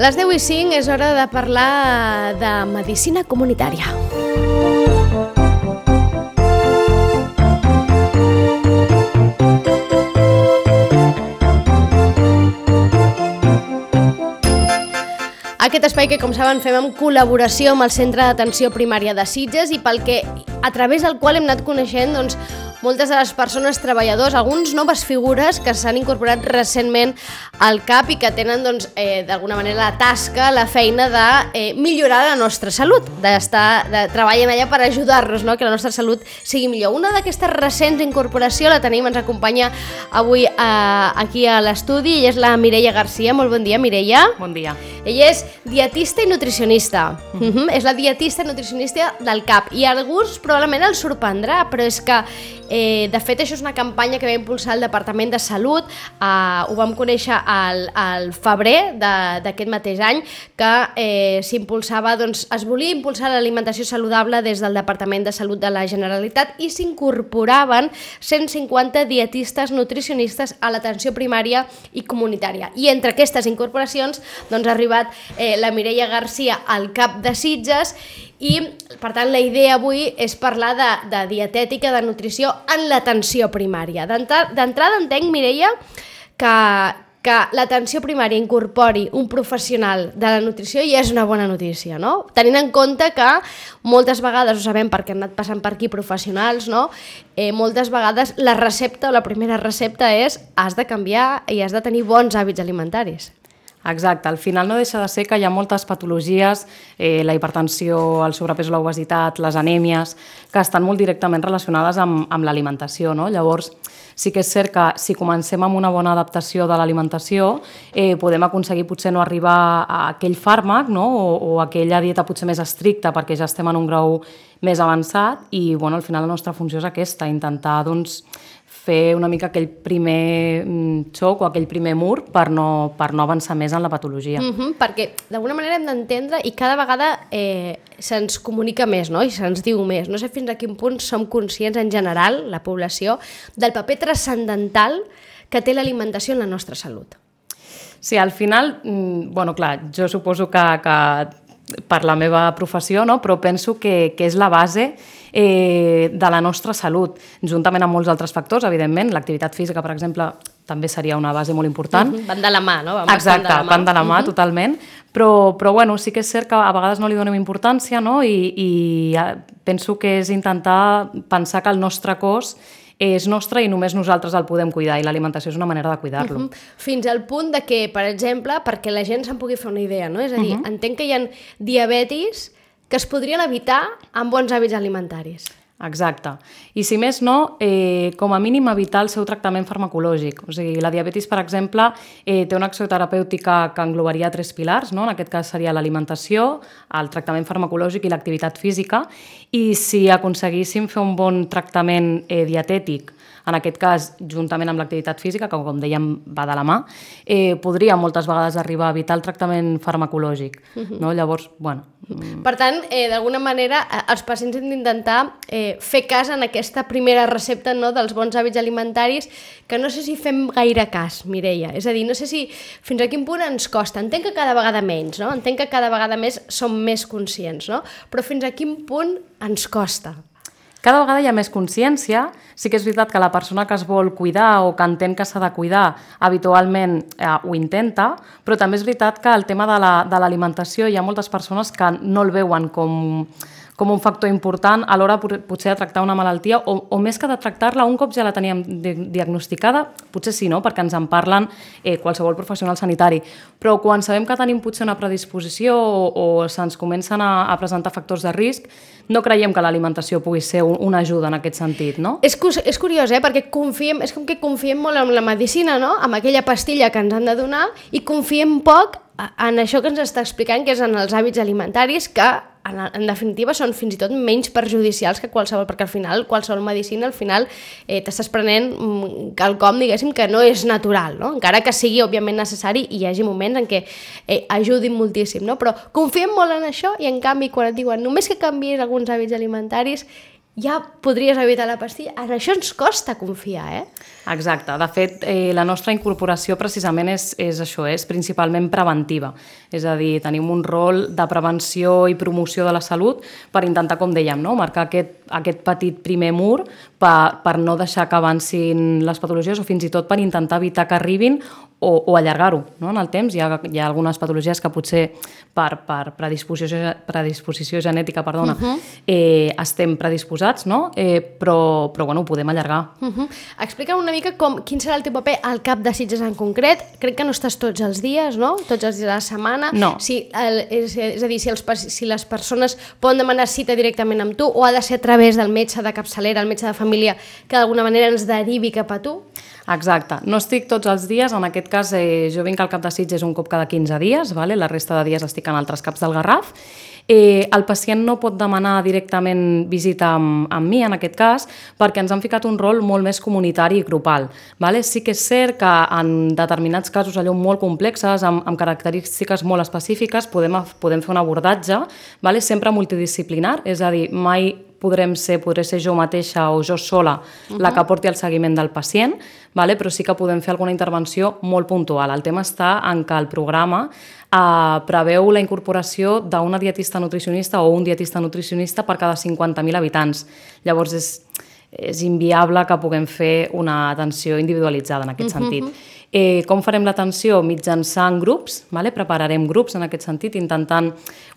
Les 10 i 5 és hora de parlar de medicina comunitària. Aquest espai que, com saben, fem en col·laboració amb el Centre d'Atenció Primària de Sitges i pel que, a través del qual hem anat coneixent doncs, moltes de les persones treballadors, alguns noves figures que s'han incorporat recentment al CAP i que tenen doncs, eh, d'alguna manera la tasca, la feina de eh, millorar la nostra salut, d'estar de, treballen allà per ajudar-nos, no? que la nostra salut sigui millor. Una d'aquestes recents incorporació la tenim, ens acompanya avui eh, aquí a l'estudi, ella és la Mireia Garcia. Molt bon dia, Mireia. Bon dia. Ella és dietista i nutricionista. Mm. Mm -hmm. És la dietista i nutricionista del CAP. I a alguns probablement els sorprendrà, però és que Eh, de fet, això és una campanya que va impulsar el Departament de Salut, eh, ho vam conèixer al, al febrer d'aquest mateix any, que eh, s'impulsava, doncs, es volia impulsar l'alimentació saludable des del Departament de Salut de la Generalitat i s'incorporaven 150 dietistes nutricionistes a l'atenció primària i comunitària. I entre aquestes incorporacions doncs, ha arribat eh, la Mireia Garcia al cap de Sitges i, per tant, la idea avui és parlar de, de dietètica, de nutrició en l'atenció primària. D'entrada entenc, Mireia, que, que l'atenció primària incorpori un professional de la nutrició ja és una bona notícia, no? Tenint en compte que moltes vegades, ho sabem perquè han anat passant per aquí professionals, no? Eh, moltes vegades la recepta, la primera recepta és has de canviar i has de tenir bons hàbits alimentaris. Exacte, al final no deixa de ser que hi ha moltes patologies, eh, la hipertensió, el sobrepès o l'obesitat, les anèmies, que estan molt directament relacionades amb, amb l'alimentació. No? Llavors, sí que és cert que si comencem amb una bona adaptació de l'alimentació, eh, podem aconseguir potser no arribar a aquell fàrmac no? o, o aquella dieta potser més estricta perquè ja estem en un grau més avançat i bueno, al final la nostra funció és aquesta, intentar doncs, fer una mica aquell primer mm, xoc o aquell primer mur per no, per no avançar més en la patologia. Mm -hmm, perquè d'alguna manera hem d'entendre i cada vegada eh, se'ns comunica més no? i se'ns diu més. No sé fins a quin punt som conscients en general, la població, del paper transcendental que té l'alimentació en la nostra salut. Sí, al final, mm, bueno, clar, jo suposo que, que per la meva professió, no? però penso que, que és la base eh, de la nostra salut, juntament amb molts altres factors, evidentment. L'activitat física, per exemple, també seria una base molt important. -huh. Van de la mà, no? Van Exacte, de la mà. van de la mà, uh -huh. totalment. Però, però bueno, sí que és cert que a vegades no li donem importància no? I, i penso que és intentar pensar que el nostre cos és nostre i només nosaltres el podem cuidar i l'alimentació és una manera de cuidar-lo. Uh -huh. Fins al punt de que, per exemple, perquè la gent se'n pugui fer una idea, no? És a dir, uh -huh. entenc que hi ha diabetis que es podrien evitar amb bons hàbits alimentaris. Exacte. I si més no, eh, com a mínim evitar el seu tractament farmacològic. O sigui, la diabetis, per exemple, eh, té una acció terapèutica que englobaria tres pilars, no? en aquest cas seria l'alimentació, el tractament farmacològic i l'activitat física, i si aconseguíssim fer un bon tractament eh, dietètic en aquest cas, juntament amb l'activitat física, que com dèiem va de la mà, eh, podria moltes vegades arribar a evitar el tractament farmacològic. Uh -huh. no? Llavors, bueno... Mm. Per tant, eh, d'alguna manera, els pacients han d'intentar eh, fer cas en aquesta primera recepta no, dels bons hàbits alimentaris, que no sé si fem gaire cas, Mireia. És a dir, no sé si fins a quin punt ens costa. Entenc que cada vegada menys, no? Entenc que cada vegada més som més conscients, no? Però fins a quin punt ens costa? Cada vegada hi ha més consciència. Sí que és veritat que la persona que es vol cuidar o que entén que s'ha de cuidar habitualment eh, ho intenta, però també és veritat que el tema de l'alimentació la, hi ha moltes persones que no el veuen com com un factor important a l'hora potser de tractar una malaltia o, o més que de tractar-la un cop ja la teníem diagnosticada, potser sí, no? perquè ens en parlen eh, qualsevol professional sanitari, però quan sabem que tenim potser una predisposició o, o se'ns comencen a, a presentar factors de risc, no creiem que l'alimentació pugui ser un, una ajuda en aquest sentit, no? És, és curiós, eh? perquè confiem, és com que confiem molt en la medicina, no? amb aquella pastilla que ens han de donar, i confiem poc en això que ens està explicant, que és en els hàbits alimentaris, que en, en definitiva són fins i tot menys perjudicials que qualsevol, perquè al final qualsevol medicina al final eh, t'estàs prenent mm, quelcom, diguéssim, que no és natural, no? encara que sigui òbviament necessari i hi hagi moments en què eh, ajudin moltíssim, no? però confiem molt en això i en canvi quan et diuen només que canvies alguns hàbits alimentaris ja podries evitar la pastilla. En això ens costa confiar, eh? Exacte. De fet, eh, la nostra incorporació precisament és, és això, és principalment preventiva. És a dir, tenim un rol de prevenció i promoció de la salut per intentar, com dèiem, no? marcar aquest, aquest petit primer mur per, per no deixar que avancin les patologies o fins i tot per intentar evitar que arribin o, o allargar-ho no? en el temps. Hi ha, hi ha algunes patologies que potser per, per predisposició, predisposició genètica perdona, uh -huh. eh, estem predisposats, no? eh, però, però bueno, ho podem allargar. Uh -huh. Explica'm una mica com, quin serà el teu paper al cap de Sitges en concret. Crec que no estàs tots els dies, no? Tots els dies de la setmana. No. Si, el, és, és a dir, si, els, si les persones poden demanar cita directament amb tu o ha de ser a través del metge de capçalera, el metge de família, que d'alguna manera ens derivi cap a tu? Exacte. No estic tots els dies, en aquest cas eh, jo vinc al cap de Sitges un cop cada 15 dies, vale? la resta de dies estic en altres caps del Garraf, eh, el pacient no pot demanar directament visita amb, amb mi, en aquest cas, perquè ens han ficat un rol molt més comunitari i grupal. Vale? Sí que és cert que en determinats casos allò molt complexes, amb, amb característiques molt específiques, podem, podem fer un abordatge vale? sempre multidisciplinar, és a dir, mai podrem ser, podré ser jo mateixa o jo sola uh -huh. la que porti el seguiment del pacient, vale? però sí que podem fer alguna intervenció molt puntual. El tema està en que el programa eh, preveu la incorporació d'una dietista nutricionista o un dietista nutricionista per cada 50.000 habitants. Llavors és, és inviable que puguem fer una atenció individualitzada en aquest uh -huh. sentit. Eh, com farem l'atenció? Mitjançant grups, vale? prepararem grups en aquest sentit, intentant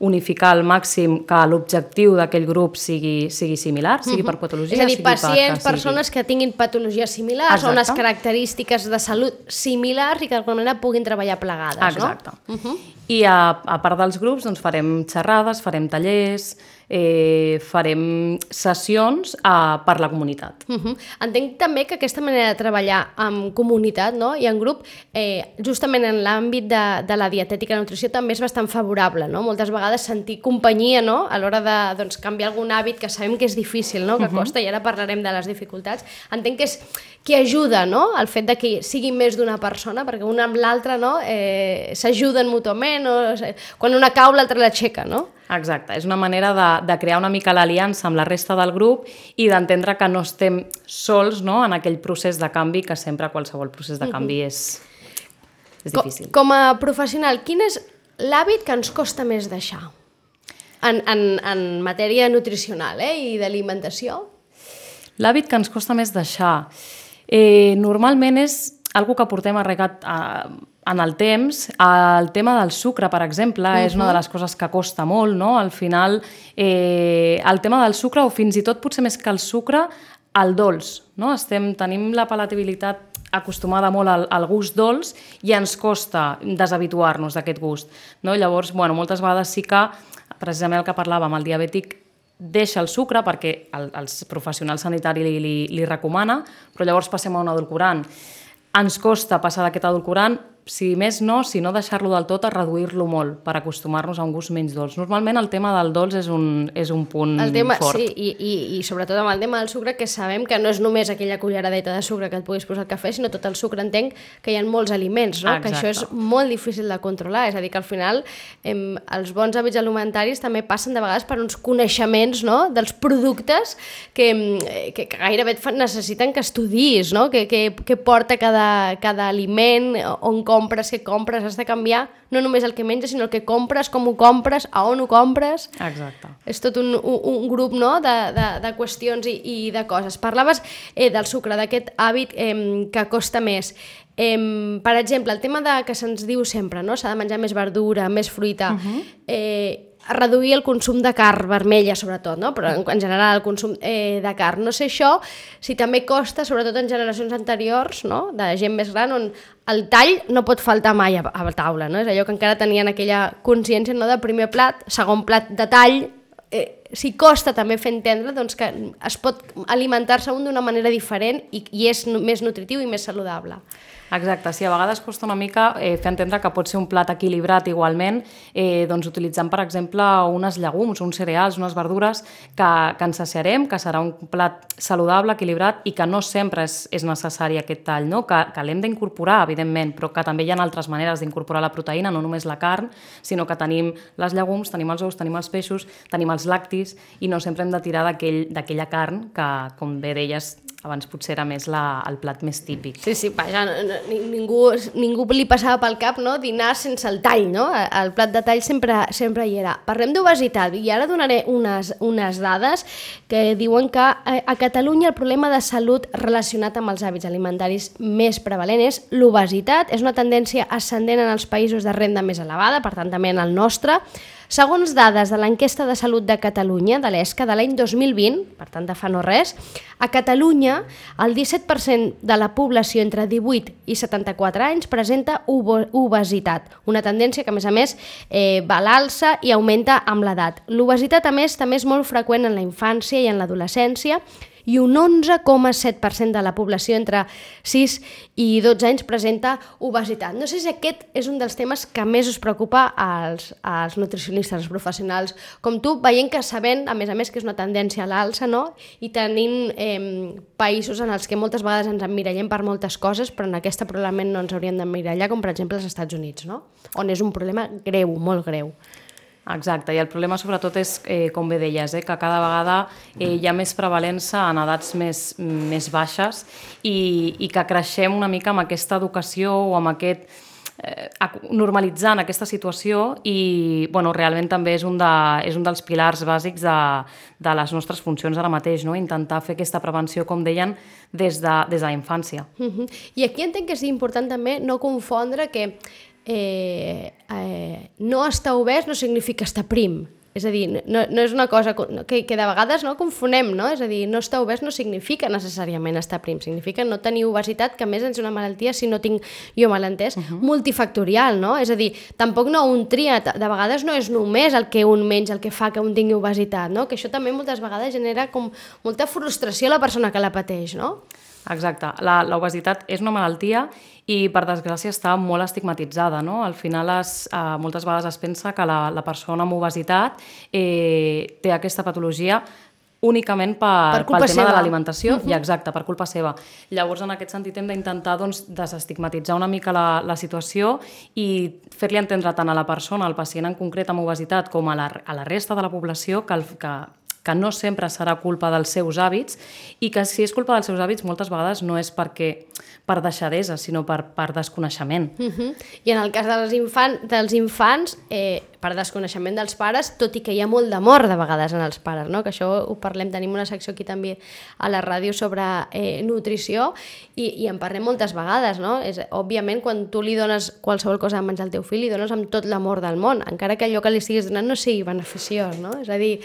unificar al màxim que l'objectiu d'aquell grup sigui, sigui similar, sigui per patologia, És a dir, pacients, per, persones que tinguin patologies similars Exacte. o unes característiques de salut similars i que d'alguna manera puguin treballar plegades, Exacte. no? Uh -huh. I a, a part dels grups doncs, farem xerrades, farem tallers, eh, farem sessions eh, per la comunitat. Uh -huh. Entenc també que aquesta manera de treballar amb comunitat no? i en grup, eh, justament en l'àmbit de, de la dietètica i la nutrició, també és bastant favorable. No? Moltes vegades sentir companyia no? a l'hora de doncs, canviar algun hàbit que sabem que és difícil, no? que uh -huh. costa, i ara parlarem de les dificultats. Entenc que és que ajuda no? el fet de que sigui més d'una persona, perquè una amb l'altra no? eh, s'ajuden mútuament, o, quan una cau l'altra l'aixeca, no? Exacte, és una manera de, de crear una mica l'aliança amb la resta del grup i d'entendre que no estem sols no, en aquell procés de canvi, que sempre qualsevol procés de canvi és, és difícil. Com, com a professional, quin és l'hàbit que ens costa més deixar? En, en, en matèria nutricional eh, i d'alimentació? L'hàbit que ens costa més deixar... Eh, normalment és algo que portem arregat a, en el temps, el tema del sucre, per exemple, uh -huh. és una de les coses que costa molt, no? Al final, eh, el tema del sucre, o fins i tot potser més que el sucre, el dolç, no? Estem, tenim la palatabilitat acostumada molt al, al gust dolç i ens costa deshabituar-nos d'aquest gust. No? Llavors, bueno, moltes vegades sí que, precisament el que parlàvem, el diabètic deixa el sucre perquè el, els professionals sanitaris li, li, li recomana, però llavors passem a un edulcorant. Ens costa passar d'aquest edulcorant si més no, si no deixar-lo del tot, a reduir-lo molt per acostumar-nos a un gust menys dolç. Normalment el tema del dolç és un, és un punt el tema, fort. Sí, i, i, i sobretot amb el tema del sucre, que sabem que no és només aquella culleradeta de sucre que et puguis posar al cafè, sinó tot el sucre. Entenc que hi ha molts aliments, no? que això és molt difícil de controlar. És a dir, que al final em, els bons hàbits alimentaris també passen de vegades per uns coneixements no? dels productes que, que, que gairebé et necessiten que estudis, no? que, que, que porta cada, cada aliment, on compres, què compres, has de canviar no només el que menges, sinó el que compres, com ho compres, a on ho compres. Exacte. És tot un, un, un grup no? de, de, de qüestions i, i de coses. Parlaves eh, del sucre, d'aquest hàbit eh, que costa més. Eh, per exemple, el tema de que se'ns diu sempre, no? s'ha de menjar més verdura, més fruita, uh -huh. eh, reduir el consum de carn vermella, sobretot, no? però en, en general el consum eh, de carn. No sé això si també costa, sobretot en generacions anteriors, no? de gent més gran, on el tall no pot faltar mai a, a taula. No? És allò que encara tenien aquella consciència no? de primer plat, segon plat de tall, eh, si costa també fer entendre doncs, que es pot alimentar-se un d'una manera diferent i, i és més nutritiu i més saludable. Exacte, sí, a vegades costa una mica eh, fer entendre que pot ser un plat equilibrat igualment, eh, doncs utilitzant, per exemple, unes llegums, uns cereals, unes verdures que, que ens saciarem, que serà un plat saludable, equilibrat i que no sempre és, és necessari aquest tall, no? que, que l'hem d'incorporar, evidentment, però que també hi ha altres maneres d'incorporar la proteïna, no només la carn, sinó que tenim les llegums, tenim els ous, tenim els peixos, tenim els lactis i no sempre hem de tirar d'aquella aquell, carn que, com bé deies, abans potser era més la, el plat més típic. Sí, sí, vaja, ningú, ningú li passava pel cap no? dinar sense el tall, no? El plat de tall sempre, sempre hi era. Parlem d'obesitat i ara donaré unes, unes dades que diuen que eh, a Catalunya el problema de salut relacionat amb els hàbits alimentaris més prevalent és l'obesitat, és una tendència ascendent en els països de renda més elevada, per tant també en el nostre, Segons dades de l'enquesta de salut de Catalunya, de l'ESCA, de l'any 2020, per tant de fa no res, a Catalunya el 17% de la població entre 18 i 74 anys presenta obesitat, una tendència que a més a més eh, va a l'alça i augmenta amb l'edat. L'obesitat a més també és molt freqüent en la infància i en l'adolescència i un 11,7% de la població entre 6 i 12 anys presenta obesitat. No sé si aquest és un dels temes que més us preocupa als, als nutricionistes, als professionals, com tu, veient que sabent, a més a més, que és una tendència a l'alça, no? i tenint eh, països en els que moltes vegades ens emmirallem per moltes coses, però en aquesta probablement no ens hauríem d'emmirallar, com per exemple els Estats Units, no? on és un problema greu, molt greu. Exacte, i el problema sobretot és, eh, com bé deies, eh, que cada vegada eh, hi ha més prevalença en edats més, més baixes i, i que creixem una mica amb aquesta educació o amb aquest eh, normalitzant aquesta situació i bueno, realment també és un, de, és un dels pilars bàsics de, de les nostres funcions ara mateix, no? intentar fer aquesta prevenció, com deien, des de, des de la infància. Uh -huh. I aquí entenc que és important també no confondre que eh, eh, no estar obès no significa estar prim. És a dir, no, no és una cosa que, que de vegades no confonem, no? És a dir, no estar obès no significa necessàriament estar prim, significa no tenir obesitat, que més és una malaltia, si no tinc jo mal entès, uh -huh. multifactorial, no? És a dir, tampoc no un tria, de vegades no és només el que un menja el que fa que un tingui obesitat, no? Que això també moltes vegades genera com molta frustració a la persona que la pateix, no? Exacte. L'obesitat és una malaltia i, per desgràcia, està molt estigmatitzada. No? Al final, es, eh, moltes vegades es pensa que la, la persona amb obesitat eh, té aquesta patologia únicament per, per pel tema seva. de l'alimentació uh -huh. i exacte, per culpa seva. Llavors, en aquest sentit, hem d'intentar doncs, desestigmatitzar una mica la, la situació i fer-li entendre tant a la persona, al pacient en concret amb obesitat, com a la, a la resta de la població que, el, que que no sempre serà culpa dels seus hàbits i que si és culpa dels seus hàbits moltes vegades no és perquè per deixadesa, sinó per, per desconeixement. Uh -huh. I en el cas dels, infant, dels infants, eh, per desconeixement dels pares, tot i que hi ha molt d'amor de vegades en els pares, no? que això ho parlem, tenim una secció aquí també a la ràdio sobre eh, nutrició i, i en parlem moltes vegades. No? És, òbviament, quan tu li dones qualsevol cosa de menjar al teu fill, li dones amb tot l'amor del món, encara que allò que li estiguis donant no sigui beneficiós. No? És a dir,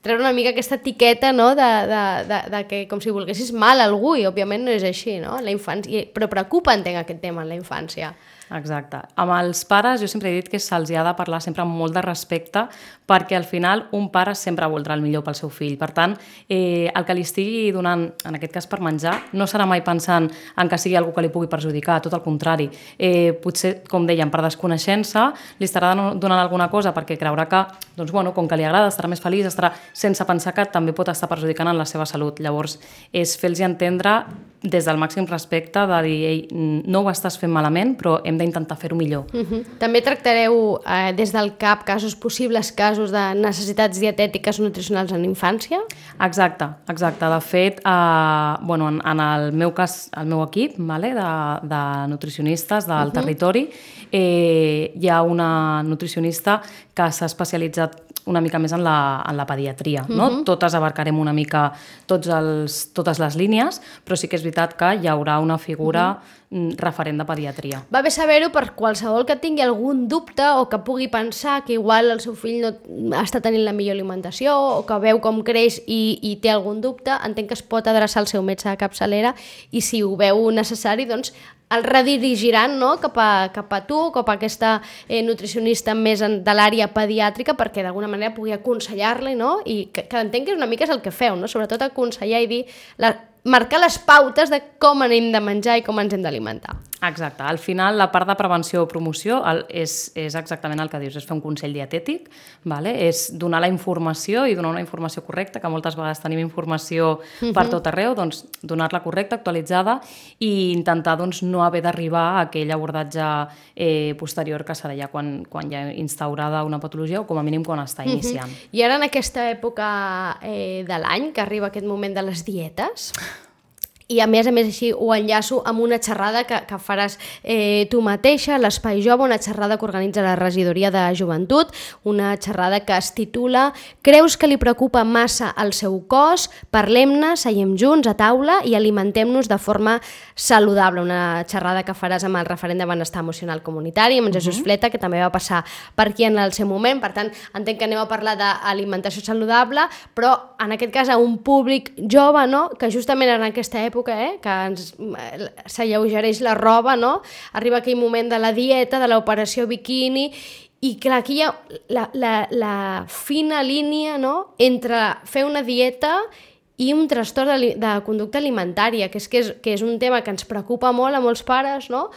treure una mica aquesta etiqueta no? de, de, de, de que com si volguessis mal a algú i òbviament no és així, no? La infància, però preocupa entenc aquest tema en la infància. Exacte. Amb els pares jo sempre he dit que se'ls ha de parlar sempre amb molt de respecte perquè al final un pare sempre voldrà el millor pel seu fill. Per tant, eh, el que li estigui donant, en aquest cas per menjar, no serà mai pensant en que sigui algú que li pugui perjudicar, tot el contrari. Eh, potser, com dèiem, per desconeixença, li estarà donant alguna cosa perquè creurà que, doncs, bueno, com que li agrada, estarà més feliç, estarà sense pensar que també pot estar perjudicant en la seva salut. Llavors, és fer-los entendre des del màxim respecte de dir, ei, no ho estàs fent malament, però hem d'intentar fer-ho millor. Uh -huh. També tractareu eh, des del CAP casos possibles casos de necessitats dietètiques o nutricionals en infància? Exacte, exacte. De fet, eh, bueno, en, en el meu cas, el meu equip vale, de, de nutricionistes del uh -huh. territori, eh, hi ha una nutricionista que s'ha especialitzat una mica més en la, en la pediatria. Uh -huh. no? Mhm. Totes abarcarem una mica tots els, totes les línies, però sí que és veritat que hi haurà una figura uh -huh. referent de pediatria. Va bé saber-ho per qualsevol que tingui algun dubte o que pugui pensar que igual el seu fill no està tenint la millor alimentació o que veu com creix i, i té algun dubte, entenc que es pot adreçar al seu metge de capçalera i si ho veu necessari, doncs el redirigiran no? cap, a, cap a tu, cap a aquesta eh, nutricionista més en, de l'àrea pediàtrica perquè d'alguna manera pugui aconsellar-li no? i que, que entenc que una mica és el que feu, no? sobretot aconsellar i dir la, marcar les pautes de com anem de menjar i com ens hem d'alimentar. Exacte. Al final, la part de prevenció o promoció el, és, és exactament el que dius, és fer un consell dietètic, vale? és donar la informació i donar una informació correcta, que moltes vegades tenim informació uh -huh. per tot arreu, doncs donar-la correcta, actualitzada i intentar doncs, no haver d'arribar a aquell abordatge eh, posterior que serà ja quan, quan ja instaurada una patologia o com a mínim quan està iniciant. Uh -huh. I ara en aquesta època eh, de l'any, que arriba aquest moment de les dietes, i a més a més així ho enllaço amb una xerrada que, que faràs eh, tu mateixa, l'Espai Jove, una xerrada que organitza la Regidoria de Joventut, una xerrada que es titula Creus que li preocupa massa el seu cos? Parlem-ne, seiem junts a taula i alimentem-nos de forma saludable. Una xerrada que faràs amb el referent de benestar emocional comunitari, amb Jesús uh mhm. -huh. Fleta, que també va passar per aquí en el seu moment. Per tant, entenc que anem a parlar d'alimentació saludable, però en aquest cas a un públic jove, no?, que justament en aquesta època època, eh, que ens s'alleugereix la roba, no? Arriba aquell moment de la dieta, de l'operació biquini, i clar, aquí hi ha la, la, la fina línia no? entre fer una dieta i un trastorn de, de conducta alimentària, que és, que, és, que és un tema que ens preocupa molt a molts pares, no?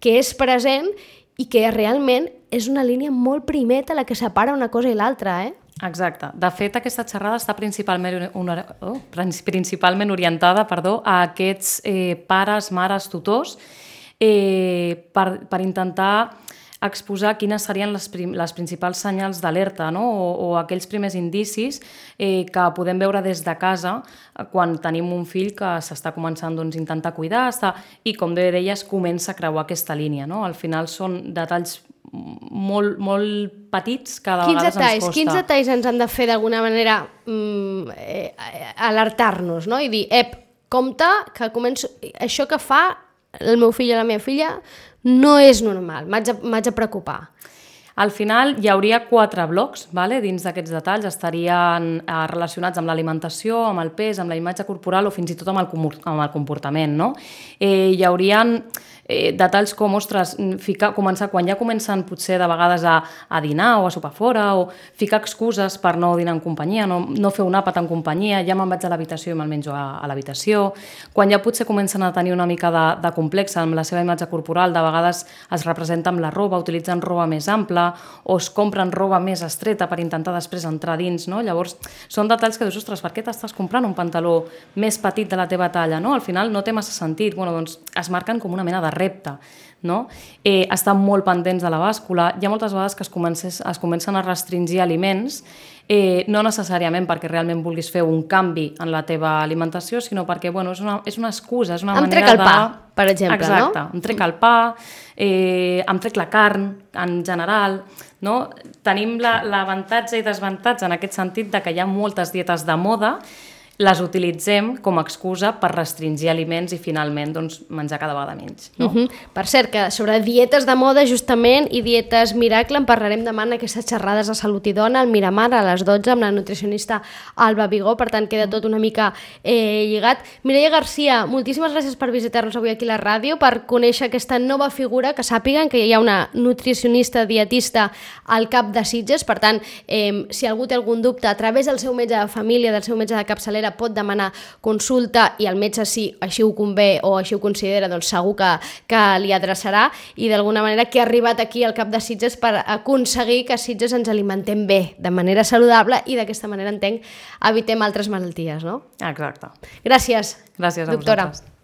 que és present i que realment és una línia molt primeta la que separa una cosa i l'altra, eh? Exacte. De fet, aquesta xerrada està principalment, una, oh, principalment orientada perdó, a aquests eh, pares, mares, tutors, eh, per, per intentar exposar quines serien les, prim, les principals senyals d'alerta no? o, o aquells primers indicis eh, que podem veure des de casa quan tenim un fill que s'està començant doncs, intentar cuidar està, i, com bé deies, comença a creuar aquesta línia. No? Al final són detalls molt, molt petits que de quins vegades detalls, ens costa. Quins detalls ens han de fer d'alguna manera mm, eh, alertar-nos no? i dir, ep, compte que començo... això que fa el meu fill o la meva filla no és normal, m'haig de, de preocupar. Al final hi hauria quatre blocs, vale? dins d'aquests detalls estarien eh, relacionats amb l'alimentació, amb el pes, amb la imatge corporal o fins i tot amb el, amb el comportament. No? Eh, hi haurien eh, detalls com, ostres, ficar, començar, quan ja comencen potser de vegades a, a dinar o a sopar fora o ficar excuses per no dinar en companyia, no, no fer un àpat en companyia, ja me'n vaig a l'habitació i me'l menjo a, a l'habitació, quan ja potser comencen a tenir una mica de, de complex amb la seva imatge corporal, de vegades es representa amb la roba, utilitzen roba més ampla o es compren roba més estreta per intentar després entrar dins, no? Llavors, són detalls que dius, ostres, per què t'estàs comprant un pantaló més petit de la teva talla, no? Al final no té massa sentit, bueno, doncs es marquen com una mena de repte. No? Eh, estar molt pendents de la bàscula. Hi ha moltes vegades que es, comences, es comencen a restringir aliments, eh, no necessàriament perquè realment vulguis fer un canvi en la teva alimentació, sinó perquè bueno, és, una, és una excusa, és una em manera trec el de... pa, per exemple, Exacte, no? em trec el pa, eh, em trec la carn en general, no? Tenim l'avantatge i desavantatge en aquest sentit de que hi ha moltes dietes de moda les utilitzem com a excusa per restringir aliments i finalment doncs, menjar cada vegada menys. No? Uh -huh. Per cert, que sobre dietes de moda justament i dietes miracle en parlarem demà en aquestes xerrades de Salut i Dona al Miramar a les 12 amb la nutricionista Alba Vigó, per tant queda tot una mica eh, lligat. Mireia Garcia, moltíssimes gràcies per visitar-nos avui aquí a la ràdio, per conèixer aquesta nova figura, que sàpiguen que hi ha una nutricionista dietista al cap de Sitges, per tant, eh, si algú té algun dubte, a través del seu metge de família, del seu metge de capçalera, manera pot demanar consulta i el metge si així ho convé o així ho considera, doncs segur que, que li adreçarà i d'alguna manera que ha arribat aquí al cap de Sitges per aconseguir que Sitges ens alimentem bé, de manera saludable i d'aquesta manera entenc evitem altres malalties, no? Exacte. Gràcies, Gràcies a doctora. vosaltres.